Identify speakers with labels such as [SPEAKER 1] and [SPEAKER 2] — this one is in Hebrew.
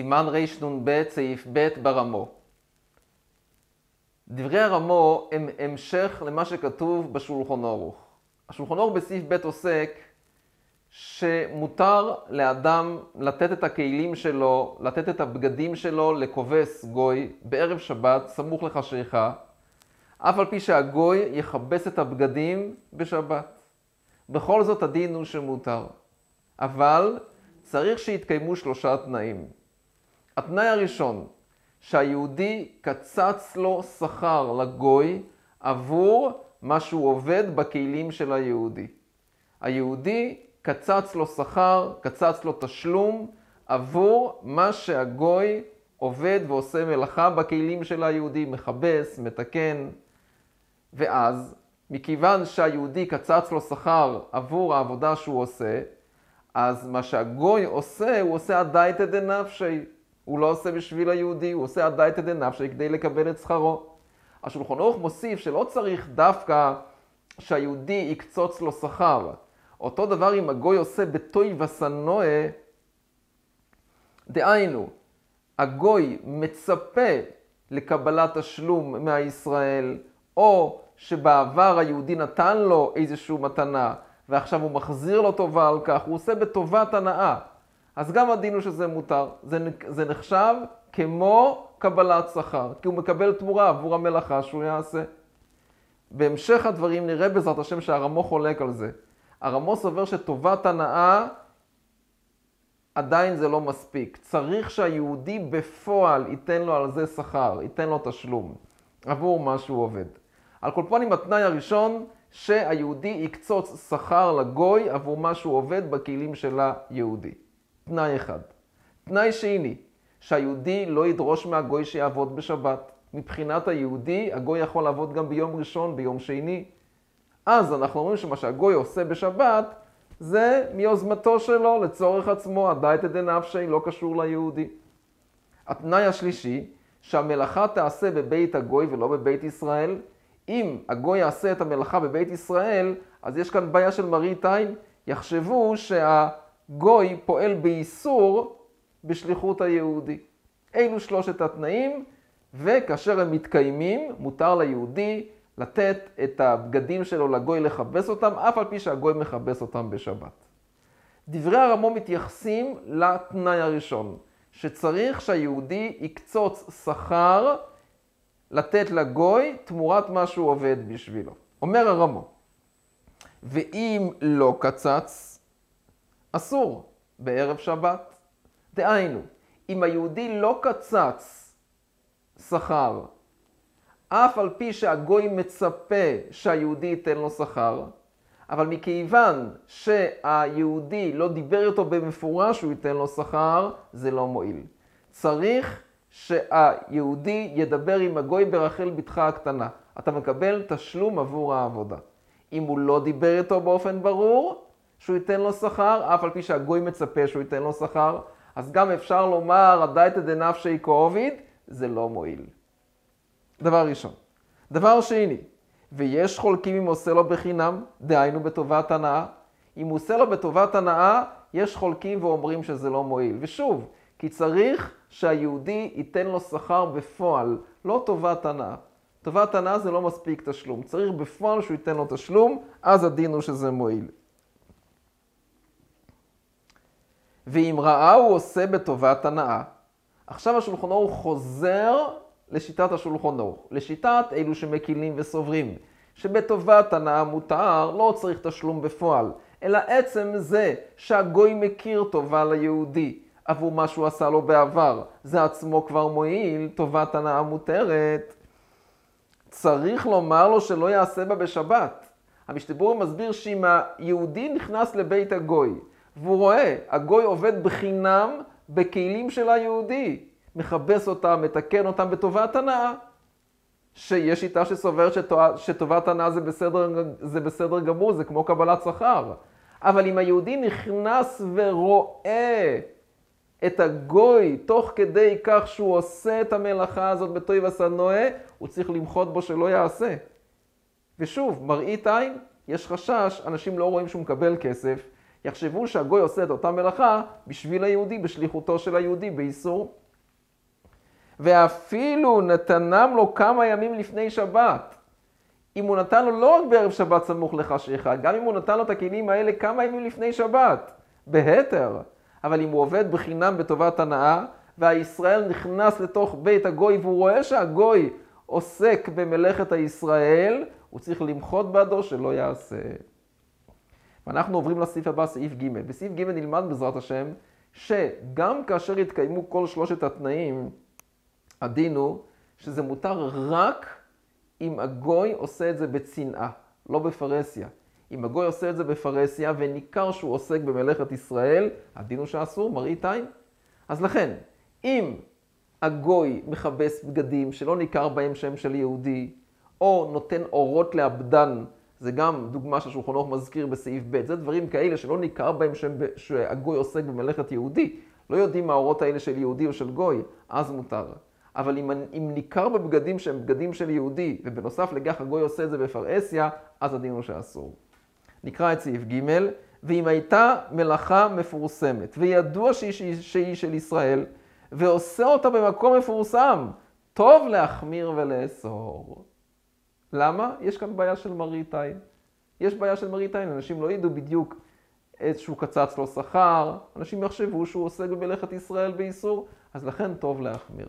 [SPEAKER 1] סימן רנ"ב, סעיף ב' ברמו. דברי הרמו הם המשך למה שכתוב בשולחון אורוך. השולחון אורוך בסעיף ב' עוסק שמותר לאדם לתת את הכלים שלו, לתת את הבגדים שלו לכובס גוי בערב שבת, סמוך לחשיכה, אף על פי שהגוי יכבס את הבגדים בשבת. בכל זאת הדין הוא שמותר. אבל צריך שיתקיימו שלושה תנאים. התנאי הראשון, שהיהודי קצץ לו שכר לגוי עבור מה שהוא עובד בכלים של היהודי. היהודי קצץ לו שכר, קצץ לו תשלום עבור מה שהגוי עובד ועושה מלאכה בכלים של היהודי, מכבס, מתקן. ואז, מכיוון שהיהודי קצץ לו שכר עבור העבודה שהוא עושה, אז מה שהגוי עושה, הוא עושה הדייתא דנפשי. הוא לא עושה בשביל היהודי, הוא עושה הדייתא דנפשי כדי לקבל את שכרו. השולחון ערוך מוסיף שלא צריך דווקא שהיהודי יקצוץ לו שכר. אותו דבר אם הגוי עושה בתוי וסנואה, דהיינו, הגוי מצפה לקבלת תשלום מהישראל, או שבעבר היהודי נתן לו איזושהי מתנה, ועכשיו הוא מחזיר לו טובה על כך, הוא עושה בטובת הנאה. אז גם הדין הוא שזה מותר. זה, זה נחשב כמו קבלת שכר, כי הוא מקבל תמורה עבור המלאכה שהוא יעשה. בהמשך הדברים נראה בעזרת השם שהרמו חולק על זה. הרמו סובר שטובת הנאה עדיין זה לא מספיק. צריך שהיהודי בפועל ייתן לו על זה שכר, ייתן לו תשלום עבור מה שהוא עובד. על כל פנים התנאי הראשון, שהיהודי יקצוץ שכר לגוי עבור מה שהוא עובד בכלים של היהודי. תנאי אחד. תנאי שני, שהיהודי לא ידרוש מהגוי שיעבוד בשבת. מבחינת היהודי, הגוי יכול לעבוד גם ביום ראשון, ביום שני. אז אנחנו אומרים שמה שהגוי עושה בשבת, זה מיוזמתו שלו, לצורך עצמו, הדייתא דנפשי, לא קשור ליהודי. התנאי השלישי, שהמלאכה תעשה בבית הגוי ולא בבית ישראל. אם הגוי יעשה את המלאכה בבית ישראל, אז יש כאן בעיה של מראית עין. יחשבו שה... גוי פועל באיסור בשליחות היהודי. אלו שלושת התנאים, וכאשר הם מתקיימים, מותר ליהודי לתת את הבגדים שלו לגוי לכבס אותם, אף על פי שהגוי מכבס אותם בשבת. דברי הרמו מתייחסים לתנאי הראשון, שצריך שהיהודי יקצוץ שכר לתת לגוי תמורת מה שהוא עובד בשבילו. אומר הרמו, ואם לא קצץ, אסור בערב שבת. דהיינו, אם היהודי לא קצץ שכר, אף על פי שהגוי מצפה שהיהודי ייתן לו שכר, אבל מכיוון שהיהודי לא דיבר איתו במפורש שהוא ייתן לו שכר, זה לא מועיל. צריך שהיהודי ידבר עם הגוי ברחל בתך הקטנה. אתה מקבל תשלום עבור העבודה. אם הוא לא דיבר איתו באופן ברור, שהוא ייתן לו שכר, אף על פי שהגוי מצפה שהוא ייתן לו שכר, אז גם אפשר לומר, הדייתא דנפשי כעוביד, זה לא מועיל. דבר ראשון. דבר שני, ויש חולקים אם עושה לו בחינם, דהיינו בטובת הנאה. אם הוא עושה לו בטובת הנאה, יש חולקים ואומרים שזה לא מועיל. ושוב, כי צריך שהיהודי ייתן לו שכר בפועל, לא טובת הנאה. טובת הנאה זה לא מספיק תשלום. צריך בפועל שהוא ייתן לו תשלום, אז הדין הוא שזה מועיל. ואם ראה הוא עושה בטובת הנאה. עכשיו השולחון אור חוזר לשיטת השולחון אור, לשיטת אלו שמקילים וסוברים, שבטובת הנאה מותר, לא צריך תשלום בפועל, אלא עצם זה שהגוי מכיר טובה ליהודי עבור מה שהוא עשה לו בעבר, זה עצמו כבר מועיל, טובת הנאה מותרת. צריך לומר לו שלא יעשה בה בשבת. המשתבורי מסביר שאם היהודי נכנס לבית הגוי, והוא רואה, הגוי עובד בחינם בכלים של היהודי, מכבס אותם, מתקן אותם בטובת הנאה. שיש שיטה שסוברת שטובת הנאה זה בסדר, זה בסדר גמור, זה כמו קבלת שכר. אבל אם היהודי נכנס ורואה את הגוי תוך כדי כך שהוא עושה את המלאכה הזאת בטוי וסנואה, הוא צריך למחות בו שלא יעשה. ושוב, מראית עין, יש חשש, אנשים לא רואים שהוא מקבל כסף, יחשבו שהגוי עושה את אותה מלאכה בשביל היהודי, בשליחותו של היהודי, באיסור. ואפילו נתנם לו כמה ימים לפני שבת. אם הוא נתן לו לא רק בערב שבת סמוך לחשיכה, גם אם הוא נתן לו את הכלים האלה כמה ימים לפני שבת, בהתר. אבל אם הוא עובד בחינם בטובת הנאה, והישראל נכנס לתוך בית הגוי והוא רואה שהגוי עוסק במלאכת הישראל, הוא צריך למחות בעדו שלא יעשה. ואנחנו עוברים לסעיף הבא, סעיף ג'. בסעיף ג' נלמד בעזרת השם, שגם כאשר יתקיימו כל שלושת התנאים, הדין הוא שזה מותר רק אם הגוי עושה את זה בצנעה, לא בפרהסיה. אם הגוי עושה את זה בפרהסיה וניכר שהוא עוסק במלאכת ישראל, הדין הוא שאסור, מראית עין. אז לכן, אם הגוי מכבס בגדים שלא ניכר בהם שם של יהודי, או נותן אורות לאבדן, זה גם דוגמה שהשולחן ערוך מזכיר בסעיף ב', זה דברים כאלה שלא ניכר בהם שהגוי עוסק במלאכת יהודי, לא יודעים מה האורות האלה של יהודי או של גוי, אז מותר. אבל אם, אם ניכר בבגדים שהם בגדים של יהודי, ובנוסף לכך הגוי עושה את זה בפרהסיה, אז הדין הוא שאסור. נקרא את סעיף ג' ואם הייתה מלאכה מפורסמת, וידוע שהיא, שהיא של ישראל, ועושה אותה במקום מפורסם, טוב להחמיר ולאסור. למה? יש כאן בעיה של מראית עין. יש בעיה של מראית עין, אנשים לא ידעו בדיוק איזשהו קצץ לו שכר, אנשים יחשבו שהוא עוסק במלאכת ישראל באיסור, אז לכן טוב להחמיר.